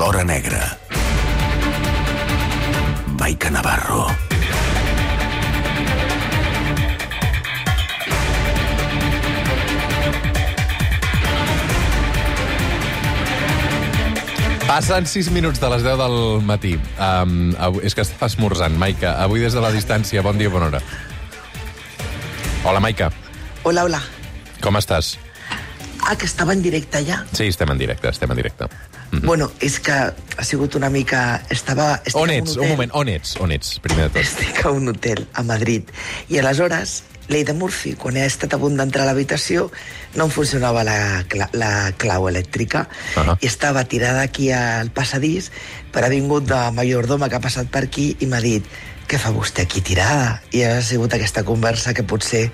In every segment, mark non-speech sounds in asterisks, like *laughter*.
L'Hora Negra. Maica Navarro. Passen 6 minuts de les 10 del matí. Um, avui, és que estava esmorzant, Maica. Avui des de la distància, bon dia, bona hora. Hola, Maica. Hola, hola. Com estàs? Ah, que estava en directe ja. Sí, estem en directe, estem en directe. Mm. Bueno, és que ha sigut una mica... Estava... estic On ets? hotel. Un moment, on ets? On ets, primer de tot? Estic a un hotel a Madrid. I aleshores, Leida Murphy, quan he estat a punt d'entrar a l'habitació, no em funcionava la, cla la clau elèctrica. Ahà. I estava tirada aquí al passadís, però ha vingut de majordoma que ha passat per aquí i m'ha dit què fa vostè aquí tirada? I ha sigut aquesta conversa que potser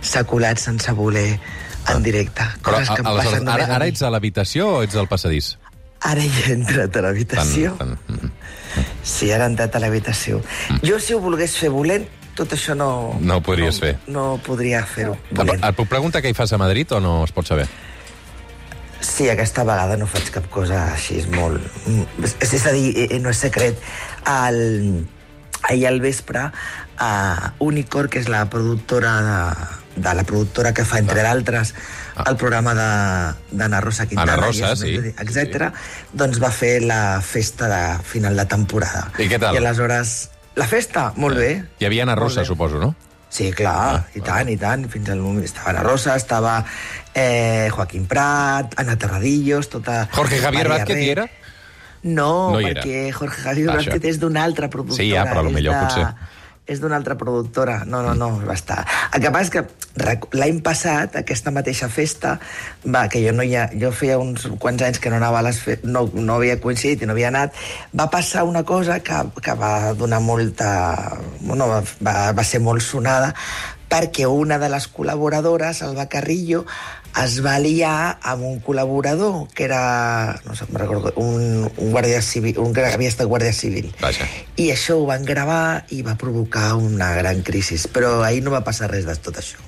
s'ha colat sense voler en directe. Coses que em aleshores, passen ara, a ara ets a l'habitació o ets al passadís? Ara hi he entrat a l'habitació. Sí, ara he entrat a l'habitació. Jo, si ho volgués fer volent, tot això no... No ho podries no, fer. No podria fer-ho volent. et puc preguntar què hi fas a Madrid o no es pot saber? Sí, aquesta vegada no faig cap cosa així, és molt... mm, És, a dir, eh, no és secret. El, ahir al vespre, uh, Unicorn, que és la productora de, de la productora que fa, entre d'altres, el programa d'Anna Rosa Quintana, Ana Rosa, sí. etc. doncs va fer la festa de final de temporada. I què tal? I aleshores... La festa? Molt bé. Hi havia Ana Rosa, suposo, no? Sí, clar, Ah, i tant, i tant. Fins al moment estava Ana Rosa, estava eh, Joaquín Prat, Ana Terradillos, tota... Jorge Javier Maria Vázquez hi era? No, No hi era. perquè Jorge Javier Ah, Vázquez és d'una altra productora. Sí, ja, però de- potser. És d'una altra productora. No, no, no, va estar... El que passa és que l'any passat, aquesta mateixa festa, va, que jo no hi ha, jo feia uns quants anys que no anava a les fe... no, no havia coincidit i no havia anat, va passar una cosa que, que va donar molta... Bueno, va, va ser molt sonada, perquè una de les col·laboradores, Alba Carrillo, es va liar amb un col·laborador que era, no sé, recordo, un, un guàrdia civil, un que havia estat guàrdia civil. Vaja. I això ho van gravar i va provocar una gran crisi. Però ahir no va passar res de tot això.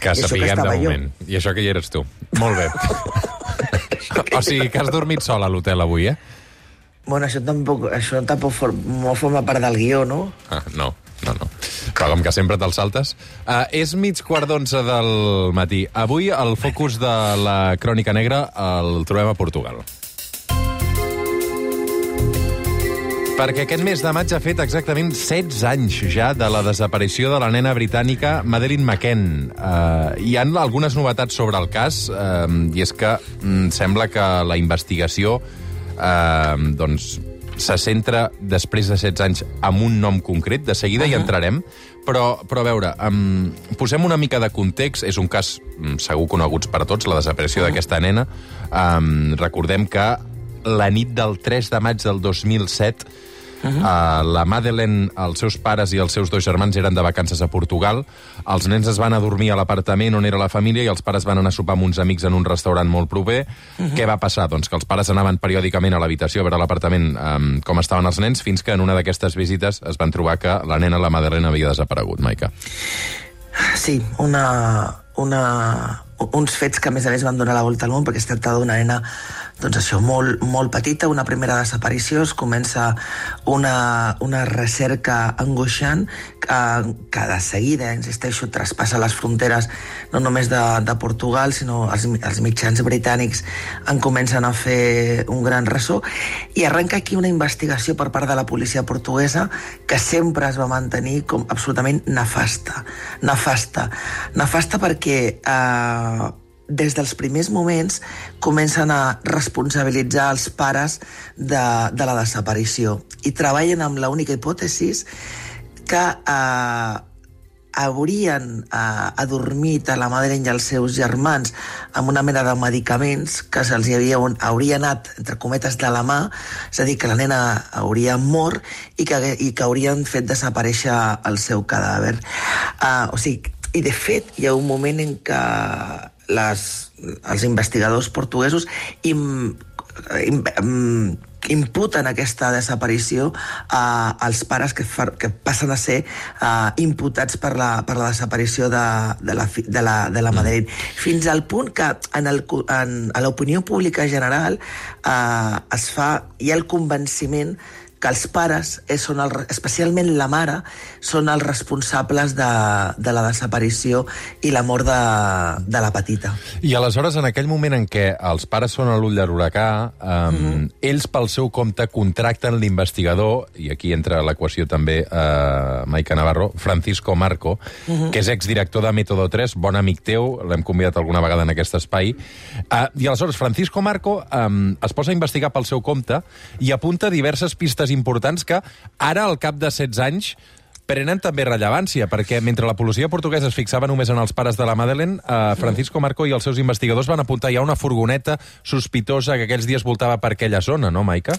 Que I això que sapiguem de estava jo. moment. I això que hi eres tu. Molt bé. *laughs* o sigui, que has dormit sol a l'hotel avui, eh? Bueno, això tampoc, això tampoc for, no forma part del guió, no? Ah, no, no, no. Com que sempre te'l saltes. Uh, és mig quart d'onze del matí. Avui el focus de la Crònica Negra el trobem a Portugal. Perquè aquest mes de maig ha fet exactament 16 anys ja de la desaparició de la nena britànica Madeleine McCann. Uh, hi han algunes novetats sobre el cas, uh, i és que mm, sembla que la investigació uh, doncs, se centra després de 16 anys en un nom concret, de seguida uh -huh. hi entrarem, però, però a veure, um, posem una mica de context, és un cas mm, segur coneguts per tots, la desaparició uh -huh. d'aquesta nena. Um, recordem que la nit del 3 de maig del 2007 Uh -huh. uh, la Madeleine, els seus pares i els seus dos germans eren de vacances a Portugal. Els nens es van a dormir a l'apartament on era la família i els pares van anar a sopar amb uns amics en un restaurant molt proper. Uh -huh. Què va passar? Doncs que els pares anaven periòdicament a l'habitació a veure l'apartament um, com estaven els nens, fins que en una d'aquestes visites es van trobar que la nena, la Madeleine, havia desaparegut, Maica. Sí, una, una, uns fets que a més a més van donar la volta al món perquè es tracta d'una nena doncs això, molt, molt petita, una primera desaparició, es comença una, una recerca angoixant que, que de seguida, insisteixo, traspassa les fronteres no només de, de Portugal, sinó els, els mitjans britànics en comencen a fer un gran ressò i arrenca aquí una investigació per part de la policia portuguesa que sempre es va mantenir com absolutament nefasta. Nefasta. Nefasta perquè eh, des dels primers moments comencen a responsabilitzar els pares de, de la desaparició i treballen amb l'única hipòtesis que eh, haurien eh, adormit a la Madeleine i als seus germans amb una mena de medicaments que se'ls havia, hauria anat, entre cometes, de la mà, és a dir, que la nena hauria mort i que, i que haurien fet desaparèixer el seu cadàver. Uh, o sigui, i de fet hi ha un moment en què les, els investigadors portuguesos im, im, im, imputen aquesta desaparició uh, als pares que, fa, que passen a ser uh, imputats per la, per la desaparició de, de, la, de, la, de la Madrid. Fins al punt que en, el, en, a l'opinió pública general uh, es fa, hi ha el convenciment que els pares, eh, són el, especialment la mare, són els responsables de, de la desaparició i la mort de, de la petita. I aleshores, en aquell moment en què els pares són a l'ull de l'huracà, um, mm -hmm. ells pel seu compte contracten l'investigador, i aquí entra l'equació també uh, Maica Navarro, Francisco Marco, mm -hmm. que és exdirector de Método 3, bon amic teu, l'hem convidat alguna vegada en aquest espai. Uh, I aleshores, Francisco Marco um, es posa a investigar pel seu compte i apunta diverses pistes importants que ara, al cap de 16 anys, prenen també rellevància, perquè mentre la policia portuguesa es fixava només en els pares de la Madeleine, eh, Francisco Marco i els seus investigadors van apuntar ja una furgoneta sospitosa que aquells dies voltava per aquella zona, no, Maica?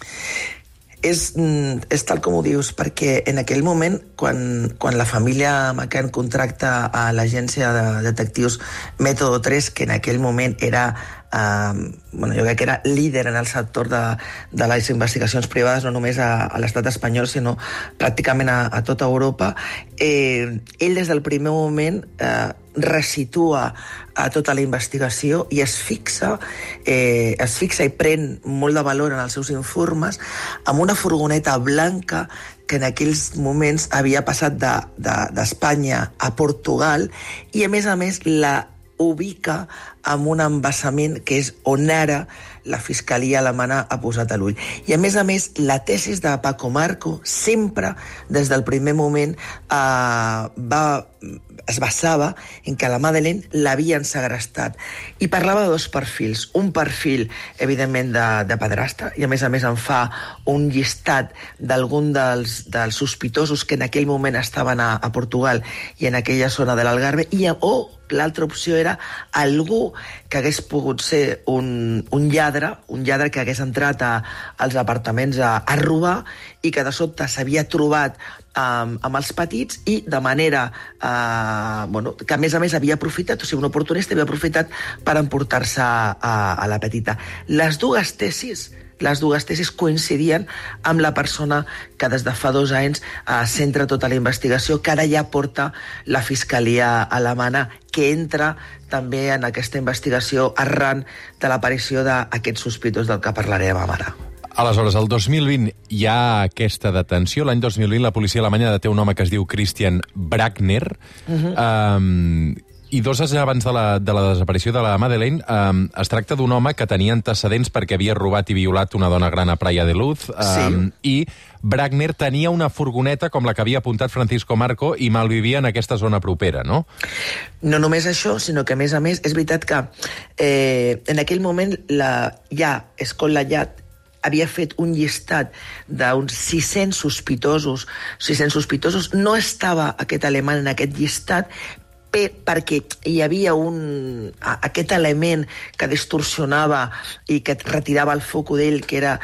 És, mm, és tal com ho dius, perquè en aquell moment, quan, quan la família McCann contracta a l'agència de detectius Método 3, que en aquell moment era eh, bueno, jo crec que era líder en el sector de, de les investigacions privades, no només a, a l'estat espanyol, sinó pràcticament a, a tota Europa. Eh, ell, des del primer moment, eh, resitua a tota la investigació i es fixa, eh, es fixa i pren molt de valor en els seus informes amb una furgoneta blanca que en aquells moments havia passat d'Espanya de, de, a Portugal i, a més a més, la ubica amb un embassament que és on ara la Fiscalia alemana ha posat a l'ull. I, a més a més, la tesis de Paco Marco sempre, des del primer moment, eh, va, es basava en que la Madeleine l'havien segrestat. I parlava de dos perfils. Un perfil, evidentment, de, de pedrastre, i a més a més en fa un llistat d'algun dels, dels sospitosos que en aquell moment estaven a, a Portugal i en aquella zona de l'Algarve, i o l'altra opció era algú que hagués pogut ser un, un lladre, un lladre que hagués entrat a, als apartaments a, a robar i que de sobte s'havia trobat um, amb els petits i de manera uh, bueno, que a més a més havia aprofitat, o sigui, un oportunista havia aprofitat per emportar-se a, a la petita. Les dues tesis les dues tesis coincidien amb la persona que des de fa dos anys eh, centra tota la investigació, que ara ja porta la Fiscalia alemana, que entra també en aquesta investigació arran de l'aparició d'aquests sospitos del que parlarem ara. Aleshores, el 2020 hi ha aquesta detenció. L'any 2020 la policia alemanya deté un home que es diu Christian Bragner, uh -huh. um, i dos anys abans de la, de la desaparició de la Madeleine, um, es tracta d'un home que tenia antecedents perquè havia robat i violat una dona gran a Praia de Luz, um, sí. i Bragner tenia una furgoneta com la que havia apuntat Francisco Marco i malvivia en aquesta zona propera, no? No només això, sinó que, a més a més, és veritat que eh, en aquell moment la, ja Escola Llat havia fet un llistat d'uns 600 sospitosos, 600 sospitosos, no estava aquest alemany en aquest llistat, bé perquè hi havia un, aquest element que distorsionava i que retirava el foc d'ell, que era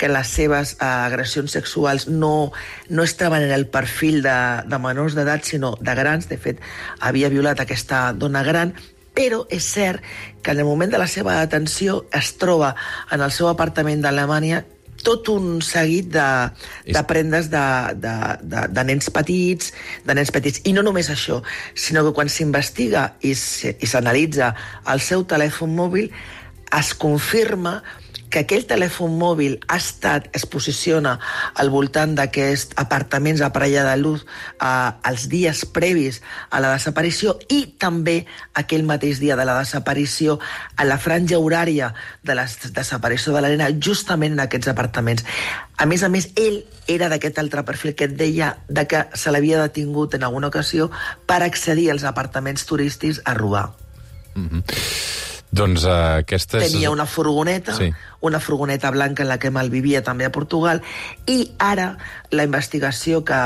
que les seves uh, agressions sexuals no, no estaven en el perfil de, de menors d'edat, sinó de grans. De fet, havia violat aquesta dona gran, però és cert que en el moment de la seva detenció es troba en el seu apartament d'Alemanya tot un seguit de, de prendes de, de, de, de nens petits, de nens petits. I no només això, sinó que quan s'investiga i s'analitza el seu telèfon mòbil, es confirma que aquell telèfon mòbil ha estat, es posiciona al voltant d'aquests apartaments a Praia de Luz eh, els dies previs a la desaparició i també aquell mateix dia de la desaparició a la franja horària de la desaparició de l'arena justament en aquests apartaments. A més a més, ell era d'aquest altre perfil que et deia de que se l'havia detingut en alguna ocasió per accedir als apartaments turístics a robar. Mm -hmm. Doncs uh, aquesta és... Tenia una furgoneta, sí. una furgoneta blanca en la que malvivia també a Portugal, i ara la investigació que,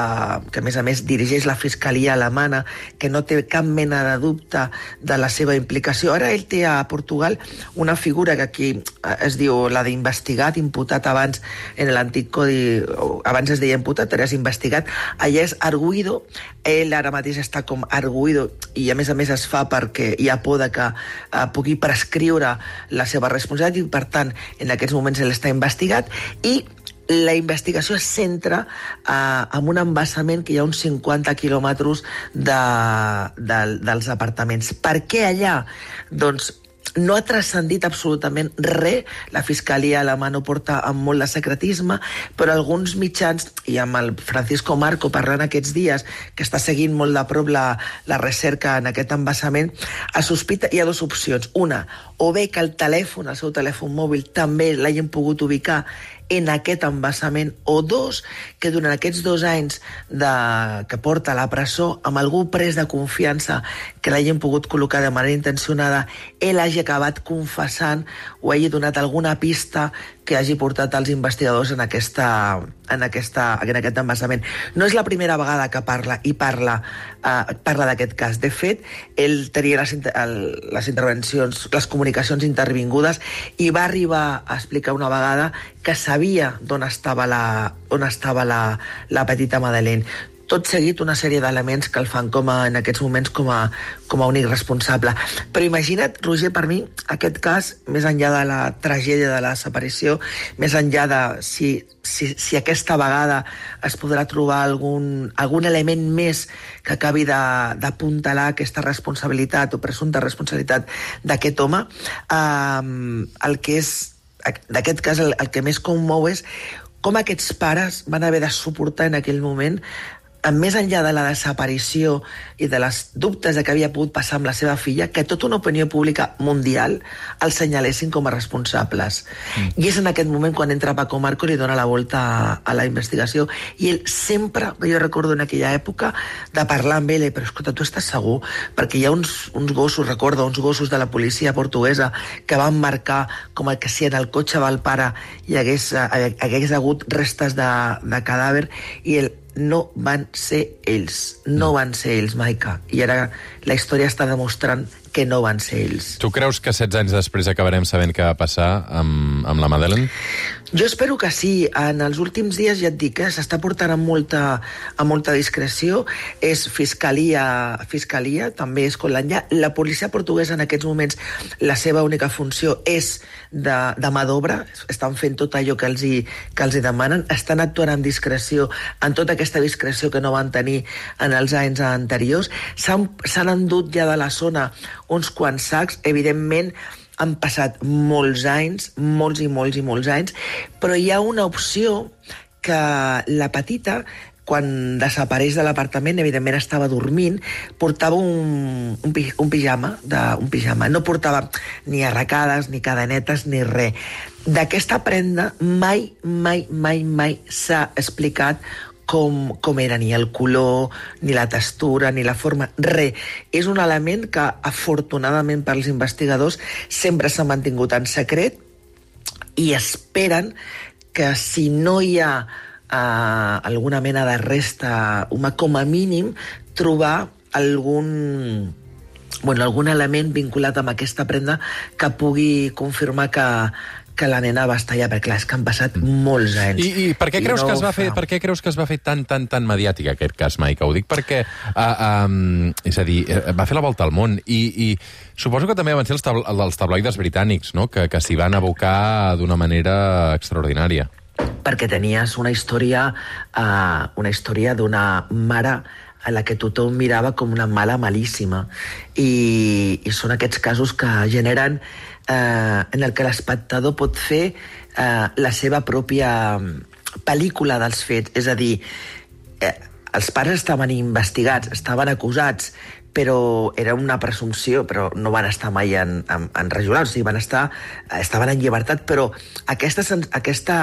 que a més a més dirigeix la Fiscalia alemana, que no té cap mena de dubte de la seva implicació. Ara ell té a Portugal una figura que aquí eh, es diu la d'investigat, imputat abans en l'antic codi, abans es deia imputat, ara és investigat, allà és arguido, ell ara mateix està com arguido, i a més a més es fa perquè hi ha por de que uh, pugui presentar prescriure la seva responsabilitat i, per tant, en aquests moments ell està investigat i la investigació es centra eh, en un embassament que hi ha uns 50 quilòmetres de, de, dels apartaments. Per què allà? Doncs no ha transcendit absolutament res. La Fiscalia a la mà no porta amb molt de secretisme, però alguns mitjans, i amb el Francisco Marco parlant aquests dies, que està seguint molt de prop la, la recerca en aquest embassament, es sospita, hi ha dues opcions. Una, o bé que el telèfon, el seu telèfon mòbil, també l'hagin pogut ubicar en aquest embassament, o dos, que durant aquests dos anys de, que porta a la presó, amb algú pres de confiança que l'hagin pogut col·locar de manera intencionada, ell hagi acabat confessant o hagi donat alguna pista que hagi portat els investigadors en, aquesta, en, aquesta, en aquest embassament. No és la primera vegada que parla i parla, eh, parla d'aquest cas. De fet, ell tenia les, el, les intervencions, les comunicacions intervingudes i va arribar a explicar una vegada que sabia d'on estava, la, on estava la, la petita Madeleine tot seguit una sèrie d'elements que el fan com a, en aquests moments com a, com a únic responsable. Però imagina't, Roger, per mi, aquest cas, més enllà de la tragèdia de la desaparició, més enllà de si, si, si aquesta vegada es podrà trobar algun, algun element més que acabi d'apuntalar aquesta responsabilitat o presumpta responsabilitat d'aquest home, eh, el que és d'aquest cas el, el que més commou és com aquests pares van haver de suportar en aquell moment més enllà de la desaparició i de les dubtes de què havia pogut passar amb la seva filla, que tota una opinió pública mundial el senyalessin com a responsables. Mm. I és en aquest moment quan entra Paco Marco i li dona la volta a, a la investigació. I ell sempre, jo recordo en aquella època, de parlar amb ell, però escolta, tu estàs segur? Perquè hi ha uns, uns gossos, recorda, uns gossos de la policia portuguesa que van marcar com el que si en el cotxe del pare hi hagués, eh, hagués hagut restes de, de cadàver i el no van ser ells. No van ser ells, Maica. I ara la història està demostrant que no van ser ells. Tu creus que 16 anys després acabarem sabent què va passar amb, amb la Madeleine? Jo espero que sí. En els últims dies, ja et dic, eh, s'està portant amb molta, amb molta discreció. És fiscalia, fiscalia també és Colanya. La policia portuguesa en aquests moments, la seva única funció és de, de mà d'obra. Estan fent tot allò que els, hi, que els hi demanen. Estan actuant amb discreció, en tota aquesta discreció que no van tenir en els anys anteriors. S'han endut ja de la zona uns quants sacs. Evidentment, han passat molts anys, molts i molts i molts anys, però hi ha una opció que la petita quan desapareix de l'apartament, evidentment estava dormint, portava un, un, un pijama, de, un pijama. No portava ni arracades, ni cadenetes, ni res. D'aquesta prenda mai, mai, mai, mai s'ha explicat com, com era ni el color, ni la textura, ni la forma, res. És un element que, afortunadament pels investigadors, sempre s'ha mantingut en secret i esperen que si no hi ha uh, alguna mena de resta humà, com a mínim, trobar algun bueno, algun element vinculat amb aquesta prenda que pugui confirmar que, que la nena va estar allà, perquè clar, és que han passat molts anys. I, i per què creus no que es va fer, per què creus que es va fer tan, tan, tan mediàtic aquest cas, Maica? Ho dic perquè, uh, um, és a dir, uh, va fer la volta al món i, i suposo que també van ser els, tabl els tabloides britànics, no?, que, que s'hi van abocar d'una manera extraordinària. Perquè tenies una història, uh, una història d'una mare a la que tothom mirava com una mala malíssima. I, i són aquests casos que generen eh, en el que l'espectador pot fer eh, la seva pròpia mm, pel·lícula dels fets. És a dir, eh, els pares estaven investigats, estaven acusats, però era una presumpció, però no van estar mai en, en, en regional, o sigui, van estar, estaven en llibertat, però aquesta, aquesta,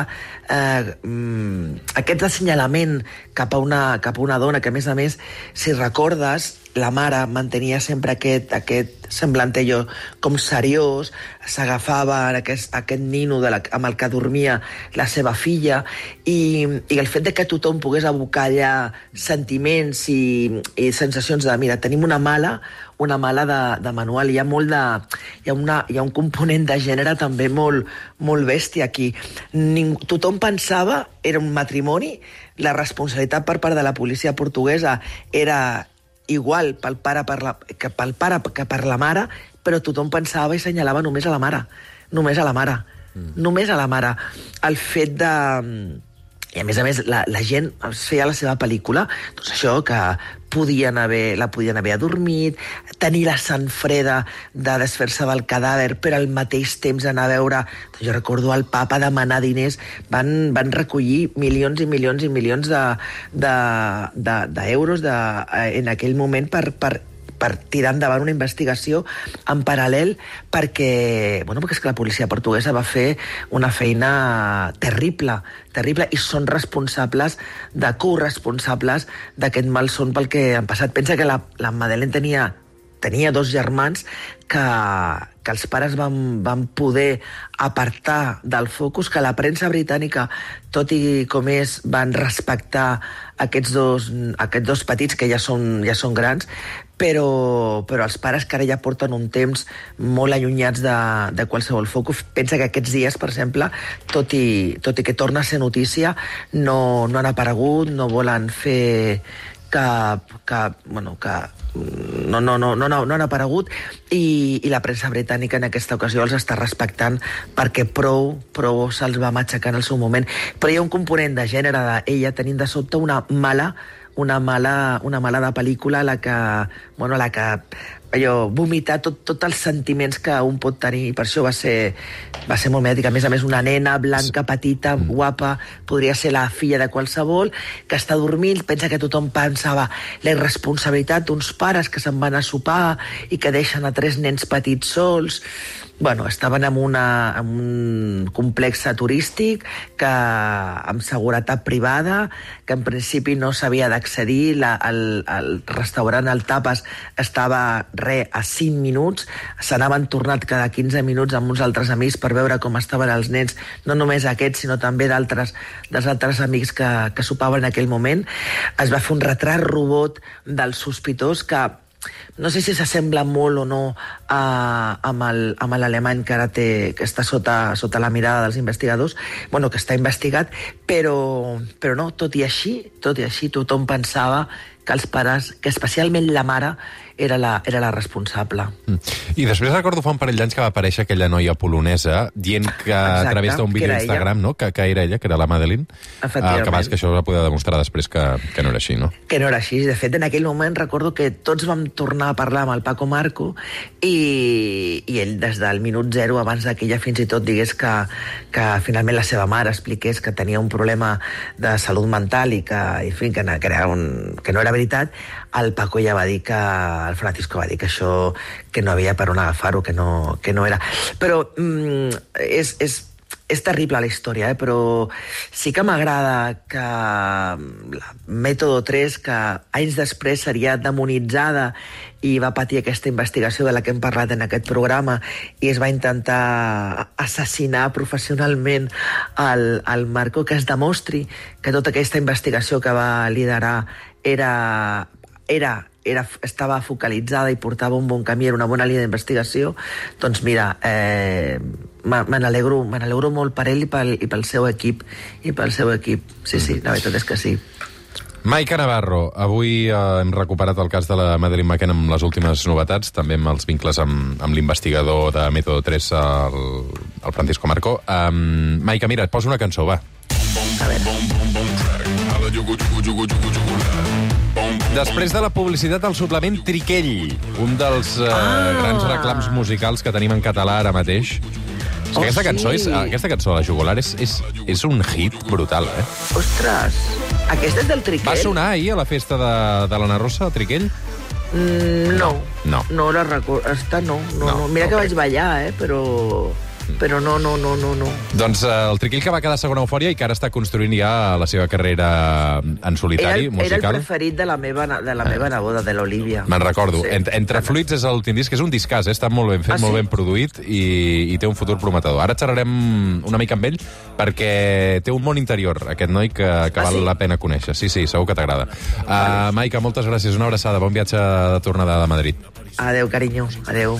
eh, mm, aquest assenyalament cap a, una, cap a una dona, que a més a més, si recordes, la mare mantenia sempre aquest, aquest semblant allò com seriós, s'agafava aquest, aquest nino de la, amb el que dormia la seva filla, i, i el fet de que tothom pogués abocar allà sentiments i, i sensacions de, mira, tenim una mala, una mala de, de manual. Hi ha, molt de, hi, ha una, hi ha un component de gènere també molt, molt bèstia aquí. Ning, tothom pensava, era un matrimoni, la responsabilitat per part de la policia portuguesa era, igual pel pare, per la, que pel pare que per la mare, però tothom pensava i senyalava només a la mare. Només a la mare. Mm. Només a la mare. El fet de i a més a més la, la gent es feia la seva pel·lícula, doncs això que podien haver, la podien haver adormit, tenir la sang freda de desfer-se del cadàver, però al mateix temps anar a veure... Jo recordo el papa demanar diners, van, van recollir milions i milions i milions d'euros de, de, de, de, de, en aquell moment per, per per tirar endavant una investigació en paral·lel perquè, bueno, perquè és que la policia portuguesa va fer una feina terrible, terrible, i són responsables de corresponsables d'aquest malson pel que han passat. Pensa que la, la Madeleine tenia tenia dos germans que, que els pares van, van poder apartar del focus, que la premsa britànica, tot i com és, van respectar aquests dos, aquests dos petits, que ja són, ja són grans, però, però els pares que ara ja porten un temps molt allunyats de, de qualsevol focus, pensa que aquests dies, per exemple, tot i, tot i que torna a ser notícia, no, no han aparegut, no volen fer cap, cap, bueno, que no, no, no, no, no, han aparegut i, i la premsa britànica en aquesta ocasió els està respectant perquè prou, prou se'ls va matxacar en el seu moment. Però hi ha un component de gènere d'ella tenint de sobte una mala una mala, una mala de pel·lícula la que, bueno, la que allò, vomitar tots tot els sentiments que un pot tenir, i per això va ser, va ser molt mèdica. A més a més, una nena blanca, petita, mm. guapa, podria ser la filla de qualsevol, que està dormint, pensa que tothom pensava la irresponsabilitat d'uns pares que se'n van a sopar i que deixen a tres nens petits sols bueno, estaven en, una, en un complex turístic que amb seguretat privada, que en principi no s'havia d'accedir, el, el restaurant al Tapas estava re a 5 minuts, s'anaven tornat cada 15 minuts amb uns altres amics per veure com estaven els nens, no només aquests, sinó també d'altres dels altres amics que, que sopaven en aquell moment. Es va fer un retrat robot del sospitós que no sé si s'assembla molt o no a, amb l'alemany que ara té, que està sota, sota la mirada dels investigadors, bueno, que està investigat, però, però no, tot i així, tot i així, tothom pensava que els pares, que especialment la mare, era la, era la responsable. Mm. I després recordo fa un parell d'anys que va aparèixer aquella noia polonesa dient que Exacte, a través d'un vídeo d'Instagram, no? Que, que era ella, que era la Madeline, uh, que, vas, que això va poder demostrar després que, que no era així, no? Que no era així. De fet, en aquell moment recordo que tots vam tornar a parlar amb el Paco Marco i, i ell des del minut zero, abans que ella fins i tot digués que, que finalment la seva mare expliqués que tenia un problema de salut mental i que, en fi, que, que, era un, que no era veritat, el Paco ja va dir que el Francisco va dir que això que no havia per on agafar-ho, que, no, que no era. Però mm, és, és, és terrible la història, eh? però sí que m'agrada que la Mètodo 3, que anys després seria demonitzada i va patir aquesta investigació de la que hem parlat en aquest programa i es va intentar assassinar professionalment el, el Marco, que es demostri que tota aquesta investigació que va liderar era era, era, estava focalitzada i portava un bon camí, era una bona línia d'investigació, doncs mira, eh, me n'alegro molt per ell i pel, i pel seu equip, i pel seu equip. Sí, sí, la veritat és que sí. Maica Navarro, avui eh, hem recuperat el cas de la Madeleine McKen amb les últimes novetats, també amb els vincles amb, amb l'investigador de Método 3, el, el Francisco Marco. Um, Maica, mira, et poso una cançó, va. A veure. Després de la publicitat del suplement Triquell, un dels uh, ah. grans reclams musicals que tenim en català ara mateix. Oh, aquesta, sí. cançó és, aquesta cançó de la Jugular és, és, és un hit brutal, eh? Ostres, aquesta és del Triquell? Va sonar ahir a la festa de, de l'Anna Rosa, Triquell? Mm, no. No. No la recordo. Esta no. no, no. no. Mira no que vaig ballar, eh, però però no, no, no, no, no. Doncs uh, el Triquill que va quedar segona eufòria i que ara està construint ja la seva carrera en solitari, era, musical. Era el preferit de la meva, de la meva neboda, de l'Olivia. Me'n recordo. Sí. Entre, entre fluids és l'últim disc, és un discàs, eh? està molt ben fet, ah, molt sí? ben produït i, i té un futur prometedor. Ara xerrarem una mica amb ell perquè té un món interior, aquest noi, que, que ah, val sí? la pena conèixer. Sí, sí, segur que t'agrada. Uh, Maica, moltes gràcies, una abraçada, bon viatge de tornada de Madrid. Adeu, carinyo, adeu.